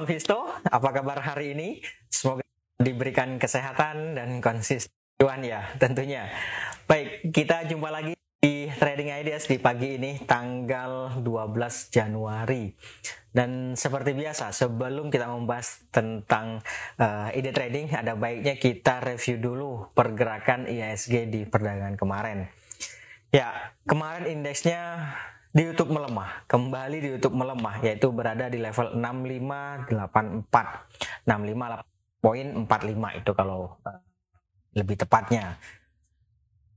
kawan Visto, apa kabar hari ini? Semoga diberikan kesehatan dan konsisten ya tentunya. Baik, kita jumpa lagi di Trading Ideas di pagi ini tanggal 12 Januari. Dan seperti biasa, sebelum kita membahas tentang uh, ide trading, ada baiknya kita review dulu pergerakan ISG di perdagangan kemarin. Ya, kemarin indeksnya di YouTube melemah, kembali di YouTube melemah, yaitu berada di level 6584, 65.45 itu kalau uh, lebih tepatnya.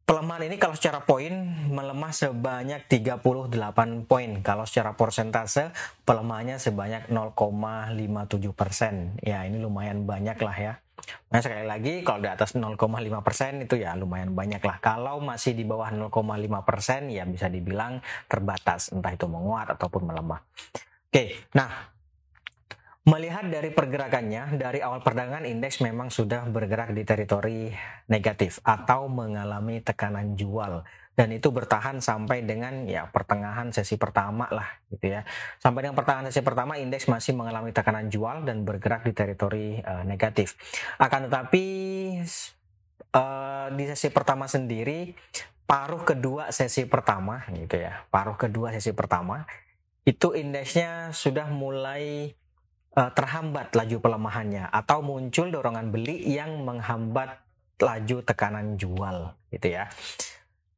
Pelemahan ini kalau secara poin melemah sebanyak 38 poin. Kalau secara persentase pelemahannya sebanyak 0,57 persen. Ya ini lumayan banyak lah ya. Nah sekali lagi kalau di atas 0,5 persen itu ya lumayan banyak lah. Kalau masih di bawah 0,5 persen ya bisa dibilang terbatas entah itu menguat ataupun melemah. Oke, nah Melihat dari pergerakannya, dari awal perdagangan indeks memang sudah bergerak di teritori negatif atau mengalami tekanan jual dan itu bertahan sampai dengan ya pertengahan sesi pertama lah gitu ya. Sampai dengan pertengahan sesi pertama indeks masih mengalami tekanan jual dan bergerak di teritori uh, negatif. Akan tetapi uh, di sesi pertama sendiri paruh kedua sesi pertama gitu ya. Paruh kedua sesi pertama itu indeksnya sudah mulai uh, terhambat laju pelemahannya atau muncul dorongan beli yang menghambat laju tekanan jual gitu ya.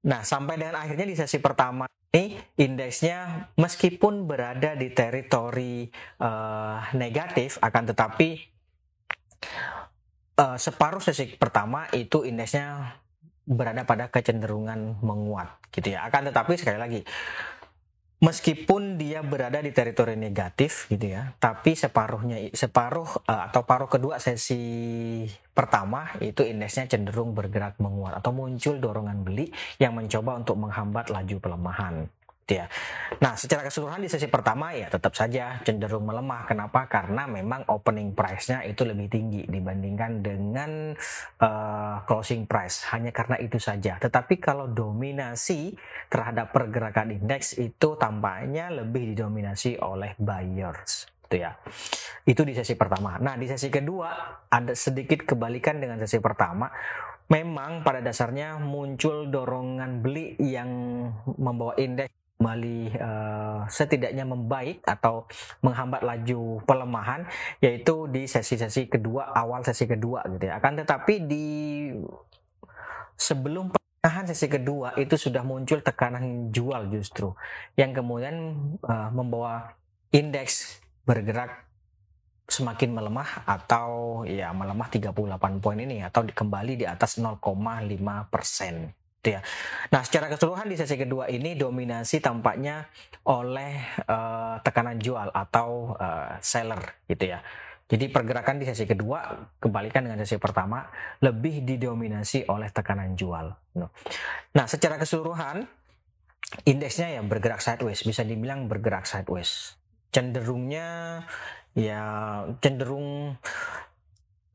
Nah, sampai dengan akhirnya di sesi pertama ini indeksnya meskipun berada di teritori uh, negatif akan tetapi uh, separuh sesi pertama itu indeksnya berada pada kecenderungan menguat gitu ya. Akan tetapi sekali lagi meskipun dia berada di teritori negatif gitu ya, tapi separuhnya separuh uh, atau paruh kedua sesi pertama itu indeksnya cenderung bergerak menguat atau muncul dorongan beli yang mencoba untuk menghambat laju pelemahan ya. Nah, secara keseluruhan di sesi pertama ya tetap saja cenderung melemah. Kenapa? Karena memang opening price-nya itu lebih tinggi dibandingkan dengan uh, closing price. Hanya karena itu saja. Tetapi kalau dominasi terhadap pergerakan indeks itu tampaknya lebih didominasi oleh buyers itu ya. Itu di sesi pertama. Nah, di sesi kedua ada sedikit kebalikan dengan sesi pertama memang pada dasarnya muncul dorongan beli yang membawa indeks kembali uh, setidaknya membaik atau menghambat laju pelemahan yaitu di sesi-sesi kedua awal sesi kedua gitu ya. Akan tetapi di sebelum pertengahan sesi kedua itu sudah muncul tekanan jual justru yang kemudian uh, membawa indeks bergerak semakin melemah atau ya melemah 38 poin ini atau kembali di atas 0,5 persen gitu ya. Nah, secara keseluruhan di sesi kedua ini dominasi tampaknya oleh uh, tekanan jual atau uh, seller gitu ya. Jadi pergerakan di sesi kedua kembalikan dengan sesi pertama lebih didominasi oleh tekanan jual. Nah, secara keseluruhan indeksnya ya bergerak sideways, bisa dibilang bergerak sideways. Cenderungnya ya cenderung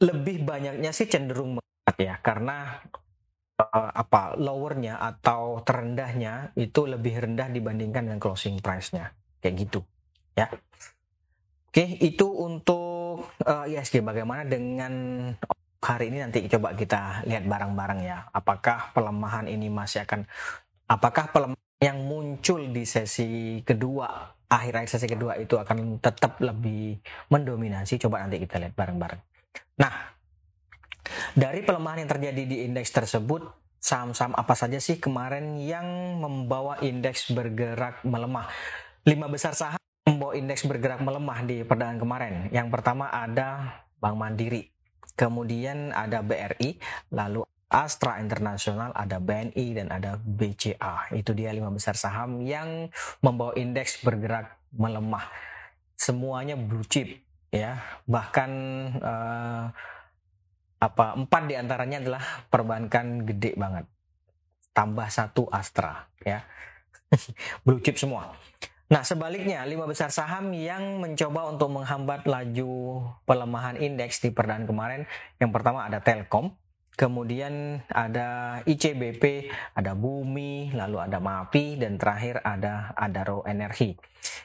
lebih banyaknya sih cenderung ya karena apa lowernya atau terendahnya itu lebih rendah dibandingkan dengan closing price-nya. Kayak gitu ya. Oke itu untuk uh, eh, ISG bagaimana dengan hari ini? Nanti coba kita lihat bareng-bareng ya. Apakah pelemahan ini masih akan apakah pelemahan yang muncul di sesi kedua akhir-akhir sesi kedua itu akan tetap lebih mendominasi? Coba nanti kita lihat bareng-bareng nah dari pelemahan yang terjadi di indeks tersebut, saham-saham apa saja sih kemarin yang membawa indeks bergerak melemah? Lima besar saham membawa indeks bergerak melemah di perdagangan kemarin. Yang pertama ada Bank Mandiri, kemudian ada BRI, lalu Astra Internasional, ada BNI dan ada BCA. Itu dia lima besar saham yang membawa indeks bergerak melemah. Semuanya blue chip ya. Bahkan uh, apa empat di antaranya adalah perbankan gede banget tambah satu Astra ya blue chip semua nah sebaliknya lima besar saham yang mencoba untuk menghambat laju pelemahan indeks di perdaan kemarin yang pertama ada Telkom kemudian ada ICBP, ada Bumi, lalu ada MAPI, dan terakhir ada Adaro Energi.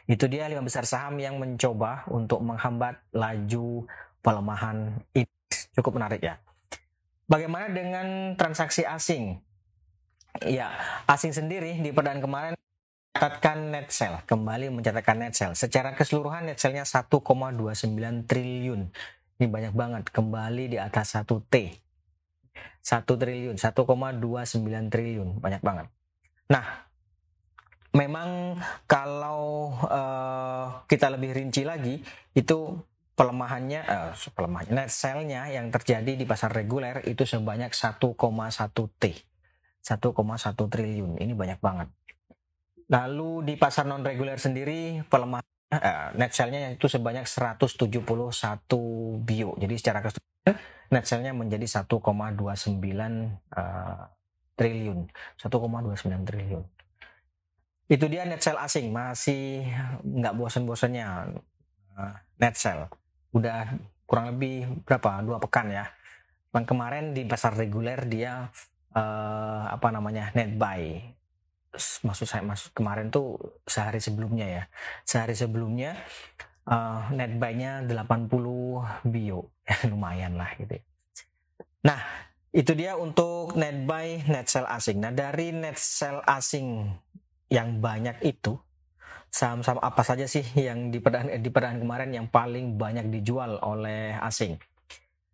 Itu dia lima besar saham yang mencoba untuk menghambat laju pelemahan indeks. Cukup menarik ya. Bagaimana dengan transaksi asing? Ya, asing sendiri di perdaan kemarin mencatatkan net sell, kembali mencatatkan net sell. Secara keseluruhan net sell-nya 1,29 triliun. Ini banyak banget, kembali di atas 1 T. 1 triliun, 1,29 triliun, banyak banget. Nah, memang kalau uh, kita lebih rinci lagi, itu pelemahannya, uh, pelemahannya net sell-nya yang terjadi di pasar reguler itu sebanyak 1,1 T. 1,1 triliun, ini banyak banget. Lalu di pasar non reguler sendiri pelemahan uh, net sell-nya itu sebanyak 171 bio. Jadi secara keseluruhan net sell-nya menjadi 1,29 uh, triliun. 1,29 triliun. Itu dia net sell asing masih nggak bosan-bosannya uh, net sell. Udah kurang lebih berapa? Dua pekan ya. Yang kemarin di pasar reguler dia uh, apa namanya net buy maksud saya maksud kemarin tuh sehari sebelumnya ya sehari sebelumnya uh, net buy-nya 80 bio ya lumayan lah gitu ya. nah itu dia untuk net buy net sell asing nah dari net sell asing yang banyak itu saham-saham apa saja sih yang di perdaan di perdaan kemarin yang paling banyak dijual oleh asing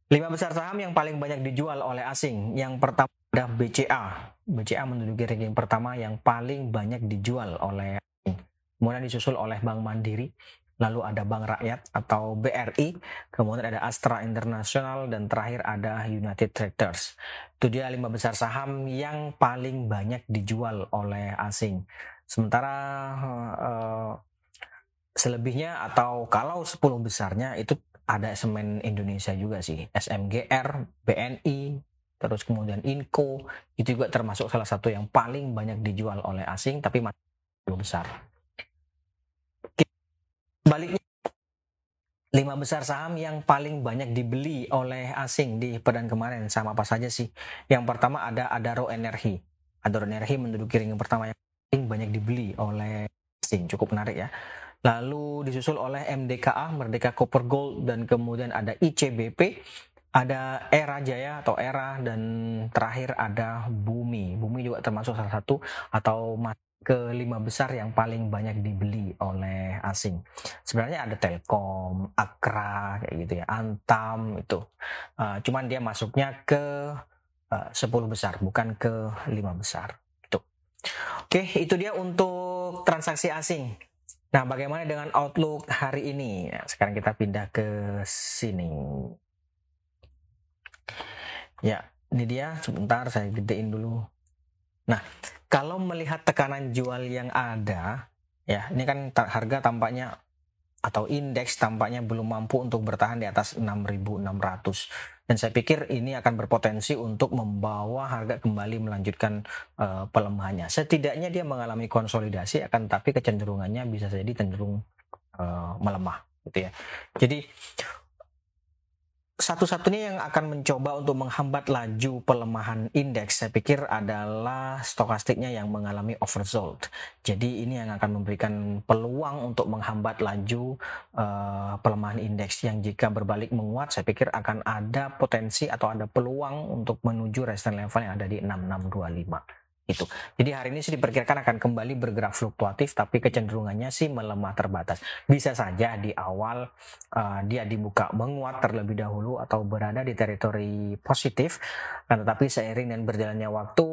lima besar saham yang paling banyak dijual oleh asing yang pertama ada BCA BCA menduduki ranking pertama yang paling banyak dijual oleh asing kemudian disusul oleh Bank Mandiri lalu ada Bank Rakyat atau BRI, kemudian ada Astra International, dan terakhir ada United Traders. Itu dia lima besar saham yang paling banyak dijual oleh asing. Sementara uh, selebihnya atau kalau 10 besarnya itu ada semen Indonesia juga sih, SMGR, BNI, terus kemudian Inco, itu juga termasuk salah satu yang paling banyak dijual oleh asing tapi masih besar baliknya lima besar saham yang paling banyak dibeli oleh asing di pedan kemarin sama apa saja sih? Yang pertama ada Adaro Energi. Adaro Energi menduduki ring yang pertama yang banyak dibeli oleh asing, cukup menarik ya. Lalu disusul oleh MDKA, Merdeka Copper Gold dan kemudian ada ICBP, ada Era Jaya atau Era dan terakhir ada Bumi. Bumi juga termasuk salah satu atau ke lima besar yang paling banyak dibeli oleh asing. Sebenarnya ada Telkom, Akra kayak gitu ya, Antam itu. Uh, cuman dia masuknya ke uh, 10 besar, bukan ke lima besar. Oke, itu dia untuk transaksi asing. Nah, bagaimana dengan outlook hari ini? Nah, sekarang kita pindah ke sini. Ya, ini dia. Sebentar saya gedein dulu. Nah, kalau melihat tekanan jual yang ada, ya ini kan harga tampaknya atau indeks tampaknya belum mampu untuk bertahan di atas 6.600 dan saya pikir ini akan berpotensi untuk membawa harga kembali melanjutkan uh, pelemahannya. Setidaknya dia mengalami konsolidasi akan tapi kecenderungannya bisa jadi cenderung uh, melemah gitu ya. Jadi satu-satunya yang akan mencoba untuk menghambat laju pelemahan indeks saya pikir adalah stokastiknya yang mengalami oversold. Jadi ini yang akan memberikan peluang untuk menghambat laju uh, pelemahan indeks yang jika berbalik menguat saya pikir akan ada potensi atau ada peluang untuk menuju resistance level yang ada di 6625 itu. Jadi hari ini sih diperkirakan akan kembali bergerak fluktuatif tapi kecenderungannya sih melemah terbatas. Bisa saja di awal uh, dia dibuka menguat terlebih dahulu atau berada di teritori positif, kan tetapi seiring dan berjalannya waktu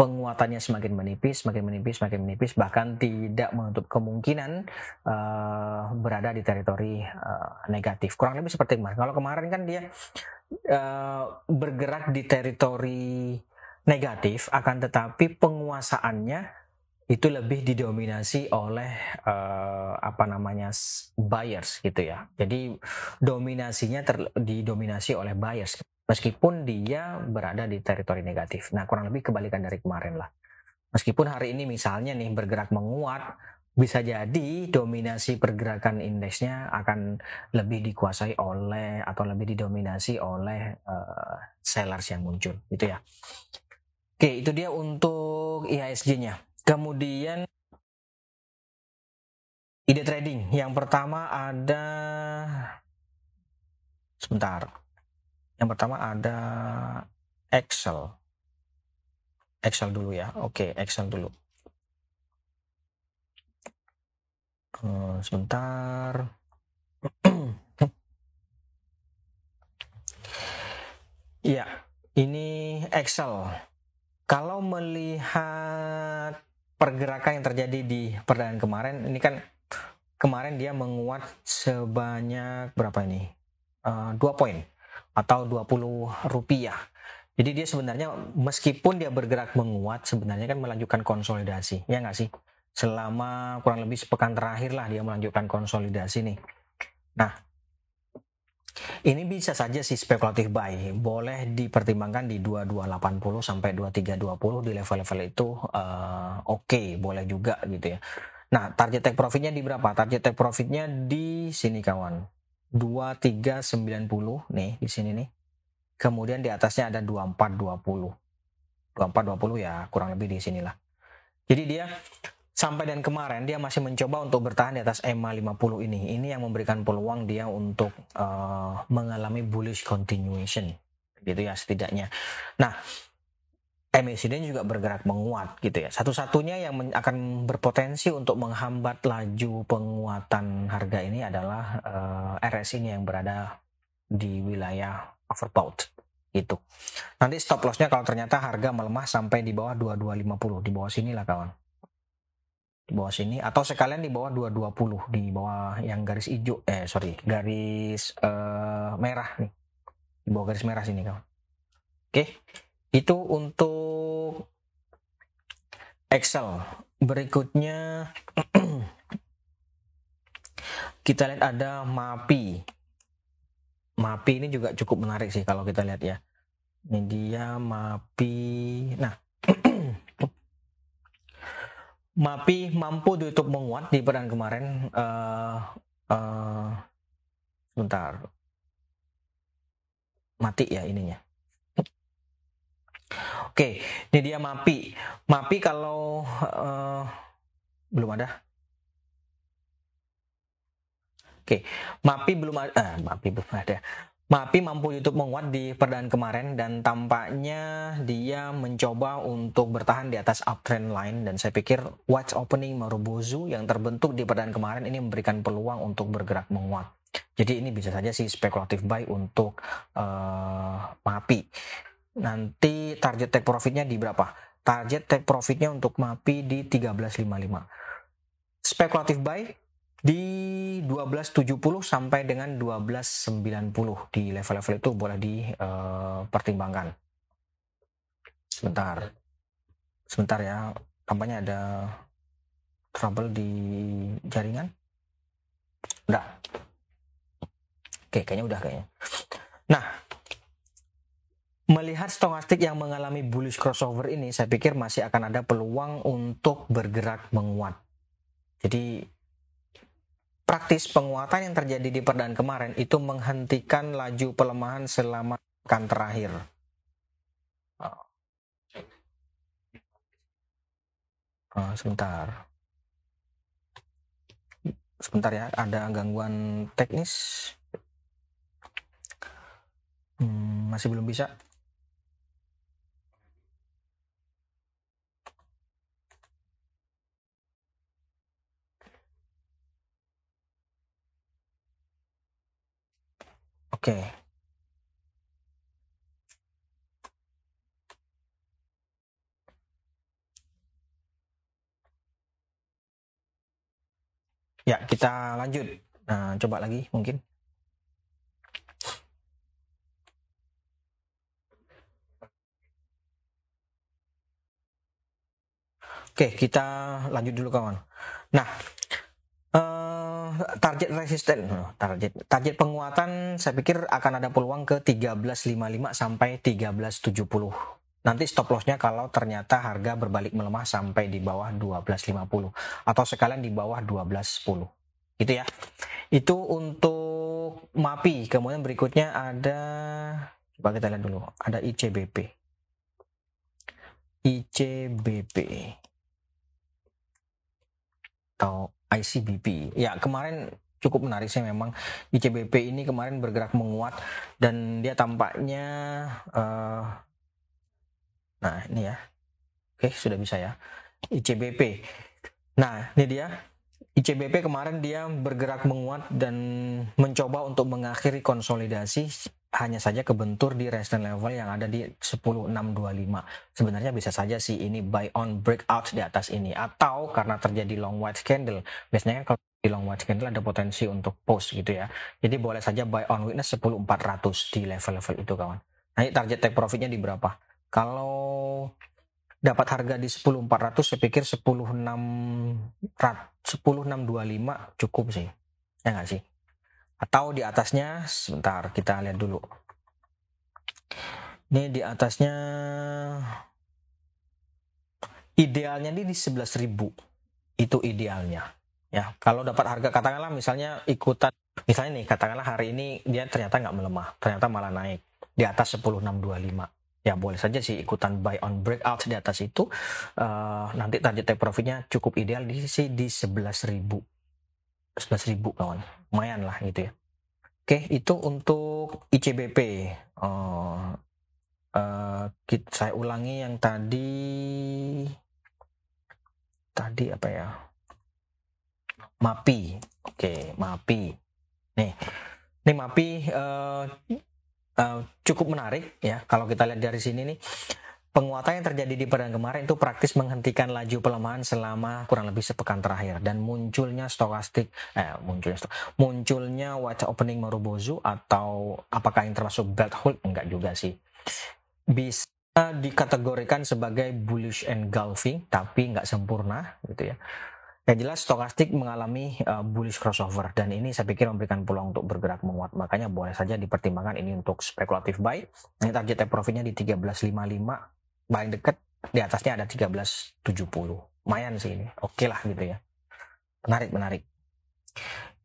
penguatannya semakin menipis, semakin menipis, semakin menipis, bahkan tidak menutup kemungkinan uh, berada di teritori uh, negatif. Kurang lebih seperti kemarin. Kalau kemarin kan dia uh, bergerak di teritori negatif akan tetapi penguasaannya itu lebih didominasi oleh uh, apa namanya buyers gitu ya. Jadi dominasinya ter, didominasi oleh buyers meskipun dia berada di teritori negatif. Nah, kurang lebih kebalikan dari kemarin lah. Meskipun hari ini misalnya nih bergerak menguat bisa jadi dominasi pergerakan indeksnya akan lebih dikuasai oleh atau lebih didominasi oleh uh, sellers yang muncul gitu ya. Oke, itu dia untuk IHSG-nya. Kemudian ide trading. Yang pertama ada sebentar. Yang pertama ada Excel. Excel dulu ya. Oke, Excel dulu. Uh, sebentar. Iya, ini Excel. Kalau melihat pergerakan yang terjadi di perdana kemarin, ini kan kemarin dia menguat sebanyak berapa ini? Uh, poin atau 20 rupiah. Jadi dia sebenarnya meskipun dia bergerak menguat, sebenarnya kan melanjutkan konsolidasi, ya nggak sih? selama kurang lebih sepekan terakhir lah dia melanjutkan konsolidasi nih. Nah, ini bisa saja sih spekulatif buy, boleh dipertimbangkan di 2280 sampai 2320 di level-level itu uh, oke, okay, boleh juga gitu ya. Nah, target take profitnya di berapa? Target take profitnya di sini kawan. 2390 nih di sini nih. Kemudian di atasnya ada 2420. 2420 ya kurang lebih di sinilah. Jadi dia sampai dan kemarin dia masih mencoba untuk bertahan di atas EMA 50 ini. Ini yang memberikan peluang dia untuk uh, mengalami bullish continuation. Gitu ya setidaknya. Nah, MACD juga bergerak menguat gitu ya. Satu-satunya yang akan berpotensi untuk menghambat laju penguatan harga ini adalah uh, eh, RSI yang berada di wilayah overbought itu. Nanti stop lossnya kalau ternyata harga melemah sampai di bawah 2250 di bawah sini lah kawan di bawah sini atau sekalian di bawah 220 di bawah yang garis hijau eh sorry garis uh, merah nih. Di bawah garis merah sini kawan. Oke itu untuk Excel. Berikutnya kita lihat ada MAPI. MAPI ini juga cukup menarik sih kalau kita lihat ya. Ini dia MAPI. Nah MAPI mampu ditutup menguat di pekan kemarin. Uh, uh, sebentar, mati ya ininya. Oke, ini dia MAPI. MAPI kalau uh, belum ada. Oke, MAPI belum ada. MAPI belum ada. MAPI mampu YouTube menguat di perdaan kemarin dan tampaknya dia mencoba untuk bertahan di atas uptrend line dan saya pikir watch opening Marubozu yang terbentuk di perdaan kemarin ini memberikan peluang untuk bergerak menguat. Jadi ini bisa saja sih spekulatif buy untuk uh, MAPI. Nanti target take profitnya di berapa? Target take profitnya untuk MAPI di 1355. Spekulatif buy di 1270 sampai dengan 1290 di level-level itu boleh dipertimbangkan. Eh, Sebentar. Sebentar ya. Tampaknya ada trouble di jaringan. Udah. Oke, kayaknya udah kayaknya. Nah, melihat stokastik yang mengalami bullish crossover ini, saya pikir masih akan ada peluang untuk bergerak menguat. Jadi praktis penguatan yang terjadi di perdaan kemarin itu menghentikan laju pelemahan selama pekan terakhir. Oh, sebentar. Sebentar ya, ada gangguan teknis. Hmm, masih belum bisa. Oke. Ya, kita lanjut. Nah, coba lagi mungkin. Oke, kita lanjut dulu kawan. Nah, Uh, target resisten, target target penguatan saya pikir akan ada peluang ke 1355 sampai 1370 Nanti stop lossnya kalau ternyata harga berbalik melemah sampai di bawah 12.50 atau sekalian di bawah 12.10. Gitu ya. Itu untuk MAPI. Kemudian berikutnya ada coba kita lihat dulu. Ada ICBP. ICBP atau ICBP. Ya, kemarin cukup menarik sih memang ICBP ini kemarin bergerak menguat dan dia tampaknya uh, Nah, ini ya. Oke, sudah bisa ya. ICBP. Nah, ini dia. ICBP kemarin dia bergerak menguat dan mencoba untuk mengakhiri konsolidasi hanya saja kebentur di resistance level yang ada di 10625. Sebenarnya bisa saja sih ini buy on breakout di atas ini atau karena terjadi long white candle. Biasanya kalau di long white candle ada potensi untuk post gitu ya. Jadi boleh saja buy on weakness 10400 di level-level itu kawan. Ini target take profitnya di berapa? Kalau dapat harga di 10400 saya pikir 106 10625 cukup sih. Ya nggak sih? Atau di atasnya sebentar kita lihat dulu. Ini di atasnya idealnya ini di 11.000. Itu idealnya. Ya, kalau dapat harga katakanlah misalnya ikutan misalnya nih katakanlah hari ini dia ternyata nggak melemah, ternyata malah naik di atas 10625 ya boleh saja sih ikutan buy on breakout di atas itu uh, nanti target take profitnya cukup ideal di sisi di 11.000 11.000 kawan. Lumayan lah gitu ya. Oke itu untuk ICBP uh, uh, eh, saya ulangi yang tadi tadi apa ya? MAPI. Oke MAPI. Nih nih MAPI uh, uh, cukup menarik ya. Kalau kita lihat dari sini nih penguatan yang terjadi di perdagangan kemarin itu praktis menghentikan laju pelemahan selama kurang lebih sepekan terakhir. Dan munculnya stokastik eh munculnya stok, munculnya wajah opening Marubozu atau apakah yang termasuk belt hold? Enggak juga sih. Bisa dikategorikan sebagai bullish engulfing tapi nggak sempurna gitu ya. Yang jelas stokastik mengalami uh, bullish crossover. Dan ini saya pikir memberikan peluang untuk bergerak menguat. Makanya boleh saja dipertimbangkan ini untuk spekulatif buy. Ini target profitnya di 1355 paling dekat di atasnya ada 1370. Lumayan sih ini. Oke lah gitu ya. Menarik menarik.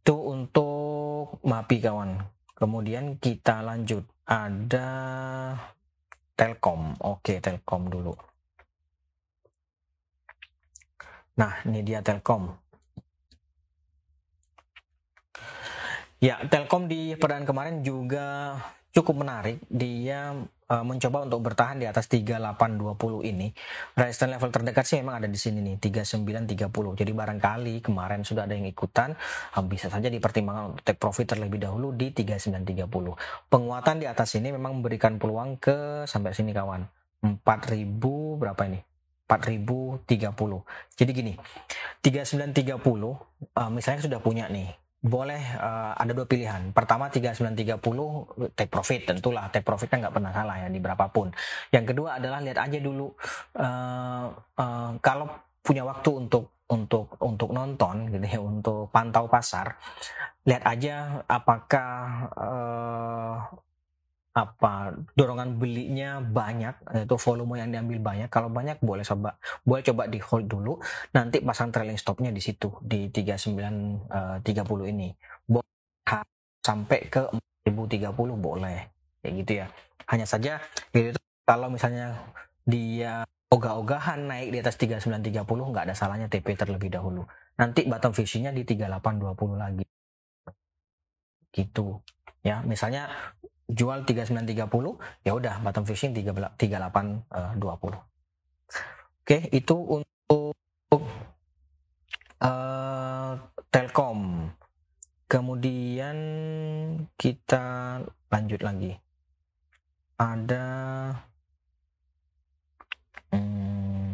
Itu untuk MAPI kawan. Kemudian kita lanjut ada Telkom. Oke, Telkom dulu. Nah, ini dia Telkom. Ya, Telkom di perdaan kemarin juga cukup menarik. Dia uh, mencoba untuk bertahan di atas 3820 ini. Resistance level terdekat sih memang ada di sini nih, 3930. Jadi barangkali kemarin sudah ada yang ikutan, uh, bisa saja dipertimbangkan untuk take profit terlebih dahulu di 3930. Penguatan di atas ini memang memberikan peluang ke sampai sini kawan. 4000 berapa ini? 4030. Jadi gini, 3930 uh, misalnya sudah punya nih. Boleh uh, ada dua pilihan. Pertama 3930 take profit tentulah take profit kan nggak pernah salah ya di berapapun. Yang kedua adalah lihat aja dulu uh, uh, kalau punya waktu untuk untuk untuk nonton gitu ya untuk pantau pasar lihat aja apakah uh, apa dorongan belinya banyak itu volume yang diambil banyak. Kalau banyak boleh coba. Boleh coba di hold dulu. Nanti pasang trailing stopnya di situ di 3930 uh, ini. Boleh sampai ke 4030 boleh. Kayak gitu ya. Hanya saja itu kalau misalnya dia ogah-ogahan naik di atas 3930 nggak ada salahnya TP terlebih dahulu. Nanti bottom fishingnya di 3820 lagi. Gitu. Ya misalnya jual 3930 ya udah bottom fishing 3820 oke itu untuk uh, Telkom. Kemudian kita lanjut lagi. Ada hmm,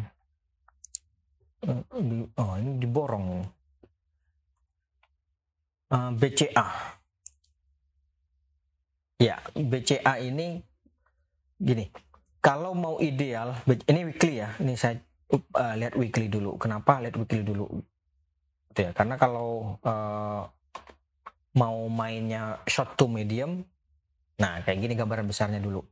oh ini diborong. Uh, eh, BCA Ya, BCA ini gini. Kalau mau ideal, ini weekly ya. Ini saya uh, lihat weekly dulu. Kenapa lihat weekly dulu? Gitu ya, karena kalau uh, mau mainnya short to medium, nah kayak gini gambaran besarnya dulu.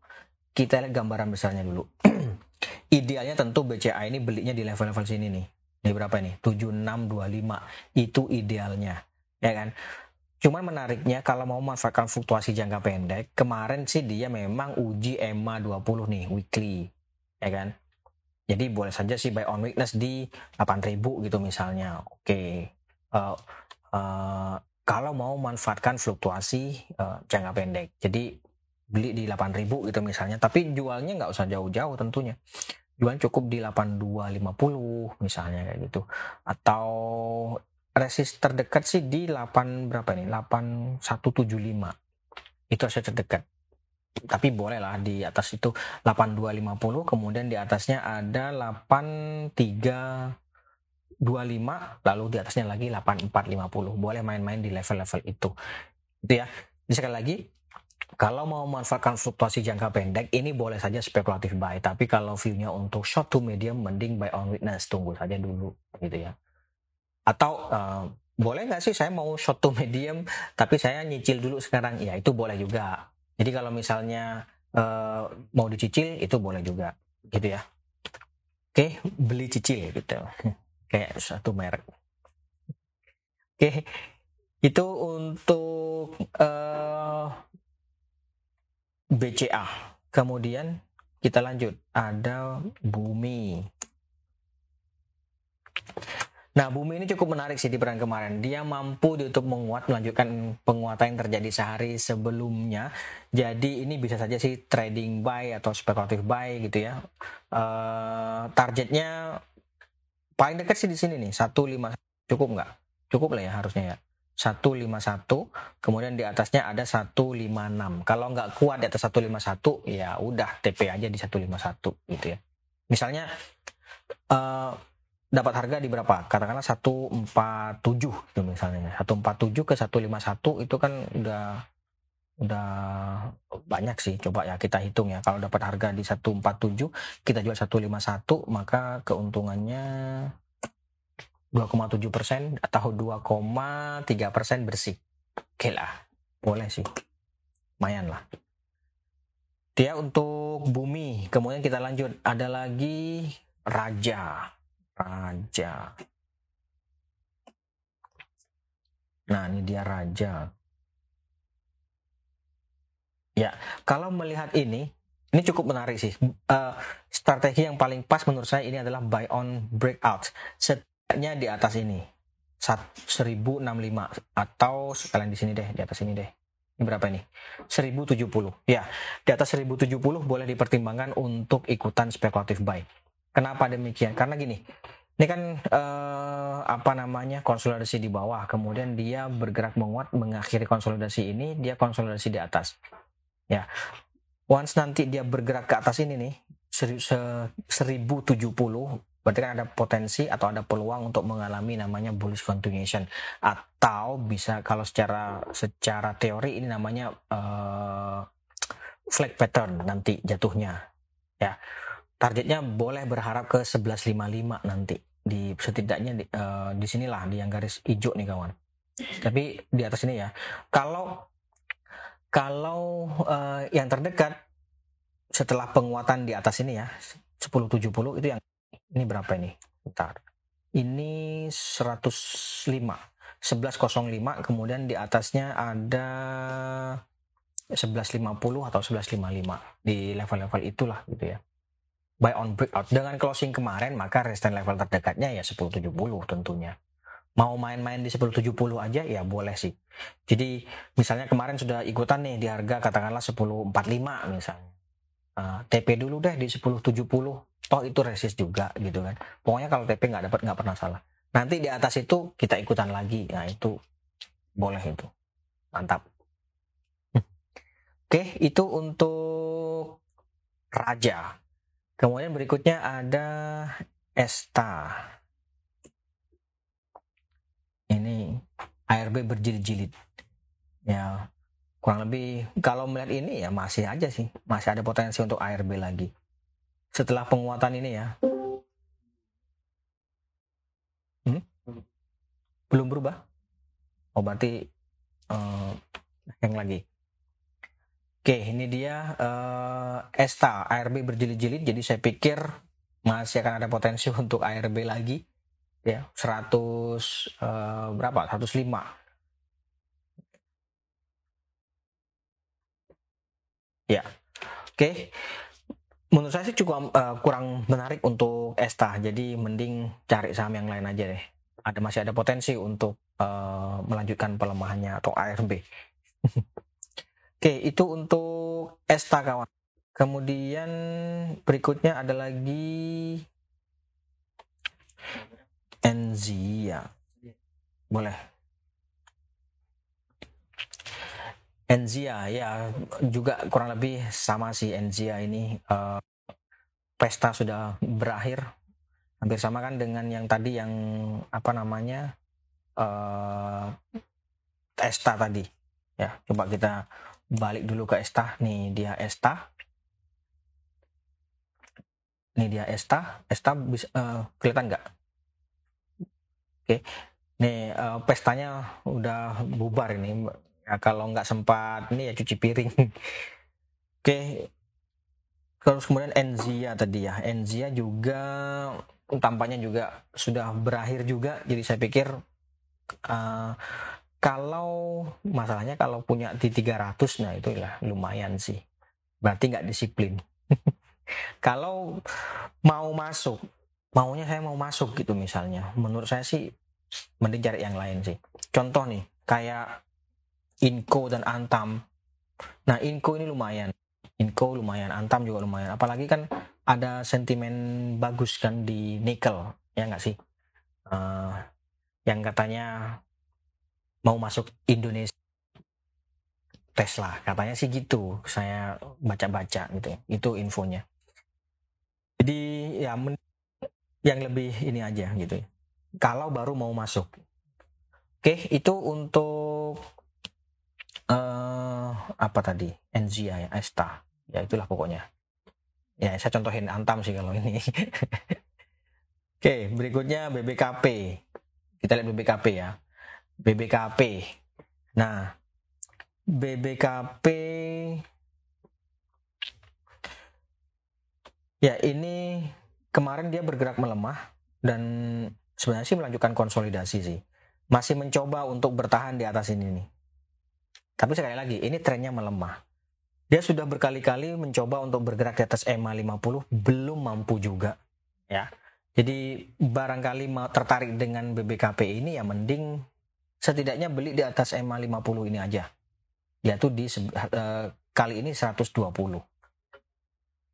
Kita lihat gambaran besarnya dulu. idealnya tentu BCA ini belinya di level-level sini nih. Ini berapa ini? 7625 itu idealnya, ya kan? Cuman menariknya kalau mau memanfaatkan fluktuasi jangka pendek, kemarin sih dia memang uji EMA 20 nih weekly, ya kan? Jadi boleh saja sih buy on weakness di 8000 gitu misalnya. Oke. Okay. Uh, eh, uh, eh, kalau mau manfaatkan fluktuasi uh, jangka pendek. Jadi beli di 8000 gitu misalnya, tapi jualnya nggak usah jauh-jauh tentunya. Jual cukup di 8250 misalnya kayak gitu. Atau resist terdekat sih di 8 berapa nih? 8175. Itu resist terdekat. Tapi boleh lah di atas itu 8250, kemudian di atasnya ada 8325, lalu di atasnya lagi 8450. Boleh main-main di level-level itu. Itu ya. Jadi sekali lagi, kalau mau memanfaatkan fluktuasi jangka pendek, ini boleh saja spekulatif buy. Tapi kalau view-nya untuk short to medium, mending buy on witness. Tunggu saja dulu, gitu ya. Atau uh, boleh nggak sih saya mau short to medium tapi saya nyicil dulu sekarang? Ya itu boleh juga. Jadi kalau misalnya uh, mau dicicil itu boleh juga, gitu ya. Oke, beli cicil gitu. Kayak satu merek. Oke, itu untuk uh, eh, BCA. Kemudian kita lanjut, ada Bumi. Nah, bumi ini cukup menarik sih di peran kemarin. Dia mampu untuk menguat, melanjutkan penguatan yang terjadi sehari sebelumnya. Jadi ini bisa saja sih trading buy atau spekulatif buy gitu ya. Uh, targetnya paling dekat sih di sini nih, 151 cukup nggak? Cukup lah ya harusnya ya. 151, kemudian di atasnya ada 156. Kalau nggak kuat di atas 151, ya udah TP aja di 151 gitu ya. Misalnya uh, dapat harga di berapa? Katakanlah 147 itu misalnya. 147 ke 151 itu kan udah udah banyak sih. Coba ya kita hitung ya. Kalau dapat harga di 147, kita jual 151, maka keuntungannya 2,7 persen atau 2,3 persen bersih. Oke lah, boleh sih. Lumayan lah. Dia untuk bumi. Kemudian kita lanjut. Ada lagi raja raja. Nah, ini dia raja. Ya, kalau melihat ini, ini cukup menarik sih. Uh, strategi yang paling pas menurut saya ini adalah buy on breakout. Setidaknya di atas ini. 1065 atau sekalian di sini deh, di atas ini deh. Ini berapa ini? 1070. Ya, di atas 1070 boleh dipertimbangkan untuk ikutan spekulatif buy. Kenapa demikian? Karena gini, ini kan eh, apa namanya konsolidasi di bawah, kemudian dia bergerak menguat, mengakhiri konsolidasi ini, dia konsolidasi di atas. Ya, once nanti dia bergerak ke atas ini nih, 1070, berarti kan ada potensi atau ada peluang untuk mengalami namanya bullish continuation atau bisa kalau secara secara teori ini namanya uh, flag pattern nanti jatuhnya ya targetnya boleh berharap ke 1155 nanti. Di setidaknya di, uh, di sinilah di yang garis hijau nih kawan. Tapi di atas ini ya. Kalau kalau uh, yang terdekat setelah penguatan di atas ini ya 1070 itu yang ini berapa ini? Bentar. Ini 105 1105 kemudian di atasnya ada 1150 atau 1155 di level-level itulah gitu ya buy on breakout. Dengan closing kemarin, maka resistance level terdekatnya ya 1070 tentunya. Mau main-main di 1070 aja ya boleh sih. Jadi misalnya kemarin sudah ikutan nih di harga katakanlah 1045 misalnya. Uh, TP dulu deh di 1070. Toh itu resist juga gitu kan. Pokoknya kalau TP nggak dapat nggak pernah salah. Nanti di atas itu kita ikutan lagi. Nah itu boleh itu. Mantap. Oke, itu untuk raja. Kemudian berikutnya ada Esta. Ini ARB berjilid-jilid. Ya, kurang lebih kalau melihat ini ya masih aja sih, masih ada potensi untuk ARB lagi. Setelah penguatan ini ya. Hmm? Belum berubah? Oh berarti uh, yang lagi. Oke, ini dia uh, Esta ARB berjilid-jilid. Jadi saya pikir masih akan ada potensi untuk ARB lagi. Ya 100 uh, berapa? 105 ya. Oke. Menurut saya sih cukup uh, kurang menarik untuk Esta. Jadi mending cari saham yang lain aja deh. Ada masih ada potensi untuk uh, melanjutkan pelemahannya atau ARB oke itu untuk Esta kawan kemudian berikutnya ada lagi Enzia. Boleh. Enzia ya juga kurang lebih sama sih Enzia ini uh, pesta sudah berakhir hampir sama kan dengan yang tadi yang apa namanya uh, Esta tadi ya coba kita balik dulu ke Esta nih dia Esta nih dia Esta Esta bisa uh, kelihatan nggak? Oke, nih uh, pestanya udah bubar ini. Ya, kalau nggak sempat ini ya cuci piring. Oke, terus kemudian Enzia tadi ya, Enzia juga tampaknya juga sudah berakhir juga. Jadi saya pikir uh, kalau masalahnya kalau punya di 300 nah itu ya lumayan sih. Berarti nggak disiplin. kalau mau masuk maunya saya mau masuk gitu misalnya. Menurut saya sih mending cari yang lain sih. Contoh nih kayak Inco dan Antam. Nah Inco ini lumayan. Inco lumayan Antam juga lumayan. Apalagi kan ada sentimen bagus kan di nikel ya nggak sih? Uh, yang katanya mau masuk Indonesia Tesla katanya sih gitu saya baca-baca gitu itu infonya jadi ya yang lebih ini aja gitu kalau baru mau masuk. Oke, itu untuk uh, apa tadi? Enzia ya, Esta. Ya itulah pokoknya. Ya, saya contohin Antam sih kalau ini. Oke, berikutnya BBKP. Kita lihat BBKP ya. BBKP. Nah, BBKP ya ini kemarin dia bergerak melemah dan sebenarnya sih melanjutkan konsolidasi sih. Masih mencoba untuk bertahan di atas ini nih. Tapi sekali lagi, ini trennya melemah. Dia sudah berkali-kali mencoba untuk bergerak di atas EMA 50, belum mampu juga. ya. Jadi barangkali mau tertarik dengan BBKP ini ya mending setidaknya beli di atas EMA 50 ini aja. Yaitu di uh, kali ini 120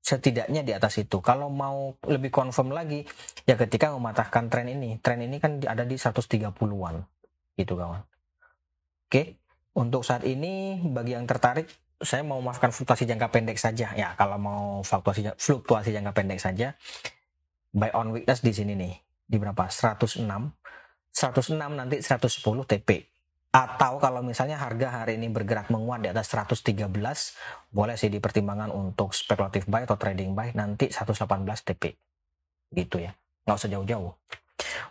setidaknya di atas itu. Kalau mau lebih confirm lagi, ya ketika mematahkan tren ini. Tren ini kan ada di 130-an. Gitu kawan. Oke, untuk saat ini bagi yang tertarik, saya mau maafkan fluktuasi jangka pendek saja. Ya, kalau mau fluktuasi fluktuasi jangka pendek saja, buy on weakness di sini nih. Di berapa? 106. 106 nanti 110 TP atau kalau misalnya harga hari ini bergerak menguat di atas 113 boleh sih dipertimbangkan untuk spekulatif buy atau trading buy nanti 118 TP gitu ya nggak usah jauh-jauh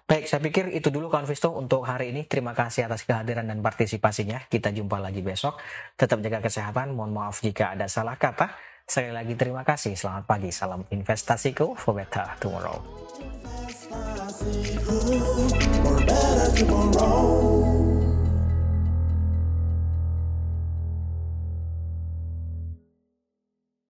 Baik, saya pikir itu dulu kawan Visto untuk hari ini. Terima kasih atas kehadiran dan partisipasinya. Kita jumpa lagi besok. Tetap jaga kesehatan. Mohon maaf jika ada salah kata. Sekali lagi terima kasih. Selamat pagi. Salam investasiku for better tomorrow. nothing went wrong.